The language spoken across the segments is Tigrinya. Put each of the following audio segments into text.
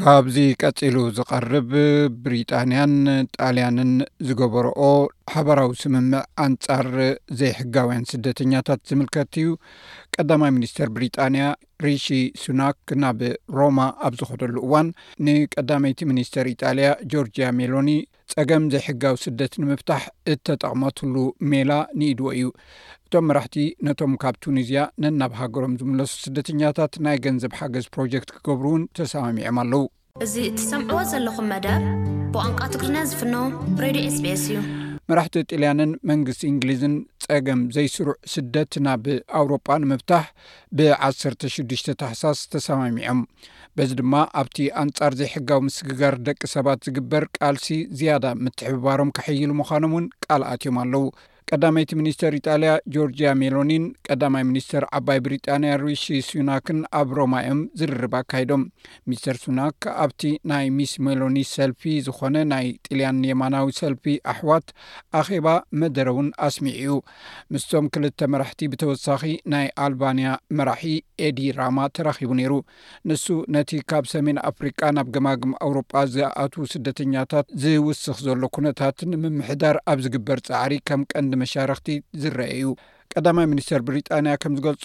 ካብዚ ቀጺሉ ዝቐርብ ብሪጣንያን ጣልያንን ዝገበረኦ ሓባራዊ ስምምዕ ኣንጻር ዘይሕጋውያን ስደተኛታት ዝምልከት እዩ ቀዳማይ ሚኒስተር ብሪጣንያ ሪሺ ሱናክ ናብ ሮማ ኣብ ዝኸደሉ እዋን ንቀዳመይቲ ሚኒስተር ኢጣልያ ጆርጅያ ሜሎኒ ጸገም ዘይሕጋዊ ስደት ንምፍታሕ እተጠቕመትሉ ሜላ ንኢድዎ እዩ። እቶም መራሕቲ ነቶም ካብ ቱኒዝያ ነናብ ሃገሮም ዝምለሱ ስደተኛታት ናይ ገንዘብ ሓገዝ ፕሮጀክት ክገብሩ እውን ተሰማሚዖም ኣለዉ። እዚ እትሰምዕዎ ዘለኹም መደብ ብቋንቋ ትግርኛ ዝፍኖ ሬድዮ ኤስቢኤስ እዩ። መራሕቲ ጥልያንን መንግስቲ እንግሊዝን ጸገም ዘይስሩዕ ስደት ናብ ኣውሮጳ ንምፍታሕ ብ ዓሰርተ ሽዱሽተ ታሕሳስ ተሰማሚዖም። በዚ ድማ ኣብቲ ኣንጻር ዘይሕጋዊ ምስግጋር ደቂ ሰባት ዝግበር ቃልሲ ዝያዳ ምትሕብባሮም ከሐይሉ ምዃኖም እውን ቃል ኣትዮም ኣለዉ። ቀዳመይቲ ሚኒስተር ኢጣልያ ጆርጅያ ሜሎኒን ቀዳማይ ሚኒስተር ዓባይ ብሪጣንያ ሪሺ ሱናክን ኣብ ሮማ እዮም ዝርርብ ኣካይዶም። ሚስተር ሱናክ ኣብቲ ናይ ሚስ ሜሎኒ ሰልፊ ዝኾነ ናይ ጥልያን የማናዊ ሰልፊ ኣሕዋት ኣኼባ መደረ እውን ኣስሚዑ እዩ። ምስቶም ክልተ መራሕቲ ብተወሳኺ ናይ ኣልባንያ መራሒ ኤዲ ራማ ተራኺቡ ነይሩ። ንሱ ነቲ ካብ ሰሜን ኣፍሪቃ ናብ ገማግም ኣውሮጳ ዝኣትዉ ስደተኛታት ዝውስኽ ዘሎ ኩነታት ንምምሕዳር ኣብ ዝግበር ጻዕሪ ከም ቀንዲ መሻርኽቲ ዝረኤ'ዩ። ቀዳማይ ሚኒስተር ብሪጣንያ ከም ዝገልጾ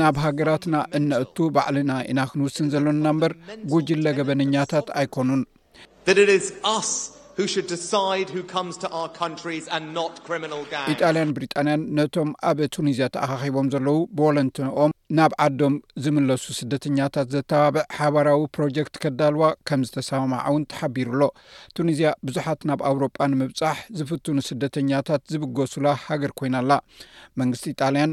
ናብ ሃገራትና እነእቱ ባዕልና ኢና ክንውስን ዘሎና እምበር ጉጅለ ገበነኛታት ኣይኮኑን። ኢጣልያን ብሪጣንያን ነቶም ኣብ ቱኒዝያ ተኣኻኺቦም ዘለዉ ብወለንትኦም ናብ ዓዶም ዝምለሱ ስደተኛታት ዘተባብዕ ሓባራዊ ፕሮጀክት ከዳልዋ ከም ዝተሰማማዓ እውን ተሓቢሩ ኣሎ። ቱኒዝያ ብዙሓት ናብ ኣውሮጳ ንምብጻሕ ዝፍትኑ ስደተኛታት ዝብገሱላ ሃገር ኮይና ኣላ። መንግስቲ ኢጣልያን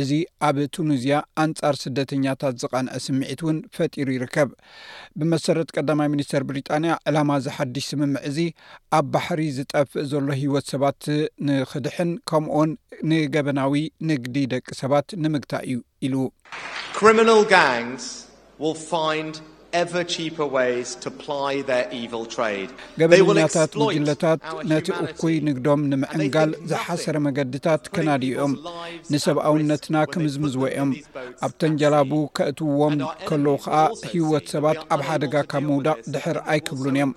እዚ ኣብ ቱኒዝያ ኣንጻር ስደተኛታት ዝቐንዐ ስምዒት እውን ፈጢሩ ይርከብ። ብመሰረት ቀዳማይ ሚኒስተር ብሪጣንያ፣ ዕላማ እዚ ሓድሽ ስምምዕ እዚ ኣብ ባሕሪ ዝጠፍእ ዘሎ ህይወት ሰባት ንኽድሕን ከምኡውን ንገበናዊ ንግዲ ደቂ ሰባት ንምግታእ እዩ ኢሉ። will find ever cheaper ways to ply their evil trade. ገበነኛታት ጉጅለታት ነቲ እኩይ ንግዶም ንምዕንጋል ዝሓሰረ መገድታት ከናድዩ እዮም ንሰብኣውነትና ክምዝምዝዎ እዮም ኣብ ተንጀላቡ ከእትውዎም ከለዉ ከዓ ህይወት ሰባት ኣብ ሓደጋ ካብ ምውዳቅ ድሕር ኣይክብሉን እዮም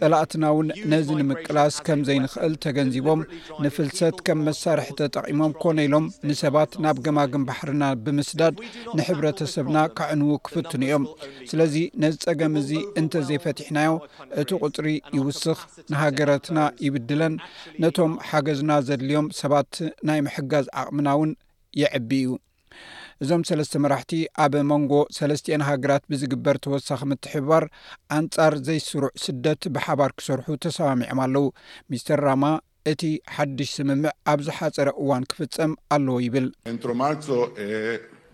ፀላእትና እውን ነዚ ንምቅላስ ከም ዘይንኽእል ተገንዚቦም ንፍልሰት ከም መሳርሒ ተጠቂሞም ኮነ ኢሎም ንሰባት ናብ ገማግም ባሕርና ብምስዳድ ንሕብረተሰብና ከዕንዉ ክፍትኑ እዮም። ስለዚ ነዚ ጸገም እዚ እንተዘይፈቲሕናዮ እቲ ቁጽሪ ይውስኽ፣ ንሃገራትና ይብድለን፣ ነቶም ሓገዝና ዘድልዮም ሰባት ናይ ምሕጋዝ ዓቕምና'ውን የዕቢ እዩ። እዞም ሰለስተ መራሕቲ ኣብ መንጎ ሰለስቲኤን ሃገራት ብዝግበር ተወሳኺ ምትሕብባር ኣንጻር ዘይስሩዕ ስደት ብሓባር ክሰርሑ ተሰማሚዖም ኣለዉ ሚስተር ራማ እቲ ሓድሽ ስምምዕ ኣብ ዝሓጸረ እዋን ክፍጸም ኣለዎ ይብል። Entro marzo è.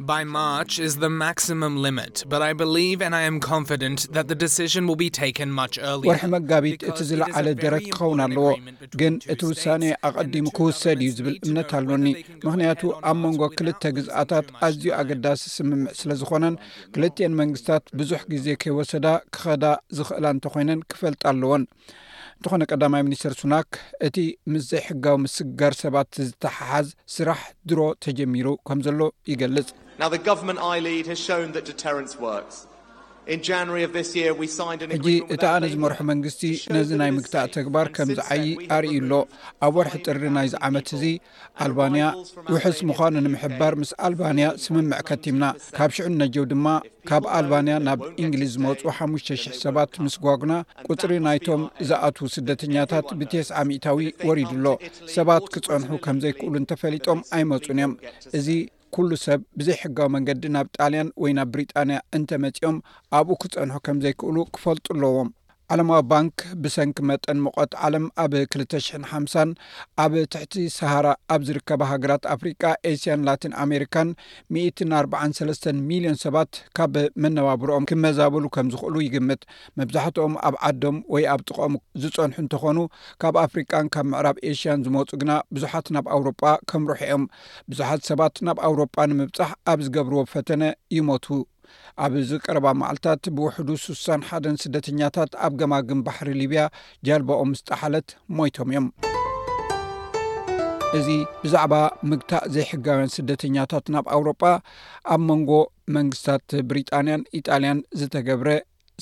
By March is the maximum limit, but I believe and I am confident that the decision will be taken much earlier. ወርሒ መጋቢት እቲ ዝለዓለ ደረት ክኸውን ኣለዎ፣ ግን እቲ ውሳነ ኣቐዲሙ ክውሰድ እዩ ዝብል እምነት ኣሎኒ፣ ምኽንያቱ ኣብ መንጎ ክልተ ግዝኣታት ኣዝዩ ኣገዳሲ ስምምዕ ስለ ዝኾነን ክልቲኤን መንግስታት ብዙሕ ግዜ ከይወሰዳ ክኸዳ ዝኽእላ እንተኾይነን ክፈልጣ ኣለወን። እንተኾነ ቀዳማይ ሚኒስትር ሱናክ እቲ ምስ ዘይሕጋዊ ምስግጋር ሰባት ዝተሓሓዝ ስራሕ ድሮ ተጀሚሩ ከም ዘሎ ይገልጽ ሕጂ እቲ ኣነ ዝመርሑ መንግስቲ ነዚ ናይ ምግታእ ተግባር ከም ዝዓዪ ኣርእዩ ኣሎ ኣብ ወርሒ ጥሪ ናይዚ ዓመት እዚ ኣልባንያ ውሕስ ምዃኑ ንምሕባር ምስ ኣልባንያ ስምምዕ ከቲምና ካብ ሽዑ ነጀው ድማ ካብ ኣልባንያ ናብ እንግሊዝ ዝመፁ ሓሙሽተ ሽሕ ሰባት ምስ ጓጉና ቁፅሪ ናይቶም ዝኣትዉ ስደተኛታት ብቴስዓ ሚእታዊ ወሪዱ ኣሎ ሰባት ክፀንሑ ከም ዘይክእሉ እንተፈሊጦም ኣይመፁን እዮም እዚ ኩሉ ሰብ ብዘይሕጋዊ መንገዲ ናብ ጣልያን ወይ ናብ ብሪጣንያ እንተመጺኦም ኣብኡ ክጸንሑ ከም ዘይክእሉ ክፈልጡ ኣለዎም። ዓለማዊ ባንክ ብሰንኪ መጠን ሙቐት ዓለም ኣብ 2050ን ኣብ ትሕቲ ሰሃራ ኣብ ዝርከባ ሃገራት ኣፍሪቃ፣ ኤስያን ላቲን ኣሜሪካን 143 ሚልዮን ሰባት ካብ መነባብሮኦም ክመዛበሉ ከም ዝኽእሉ ይግምት። መብዛሕትኦም ኣብ ዓዶም ወይ ኣብ ጥቕኦም ዝጸንሑ እንተዀኑ፣ ካብ ኣፍሪቃን ካብ ምዕራብ ኤስያን ዝመጹ ግና ብዙሓት ናብ ኣውሮጳ ከምርሑ እዮም። ብዙሓት ሰባት ናብ ኣውሮጳ ንምብጻሕ ኣብ ዝገብርዎ ፈተነ ይሞቱ። ኣብ እዚ ቀረባ መዓልታት ብውሕዱ ሱሳን ሓደን ስደተኛታት ኣብ ገማግም ባሕሪ ሊብያ ጃልባኦም ምስ ጠሓለት ሞይቶም እዮም። እዚ ብዛዕባ ምግታእ ዘይሕጋውያን ስደተኛታት ናብ ኣውሮጳ ኣብ መንጎ መንግስታት ብሪጣንያን ኢጣልያን ዝተገብረ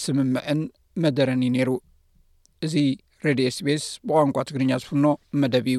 ስምምዕን መደረን እዩ ነይሩ። እዚ ሬድዮ ኤስቤስ ብቋንቋ ትግርኛ ዝፍኖ መደብ እዩ።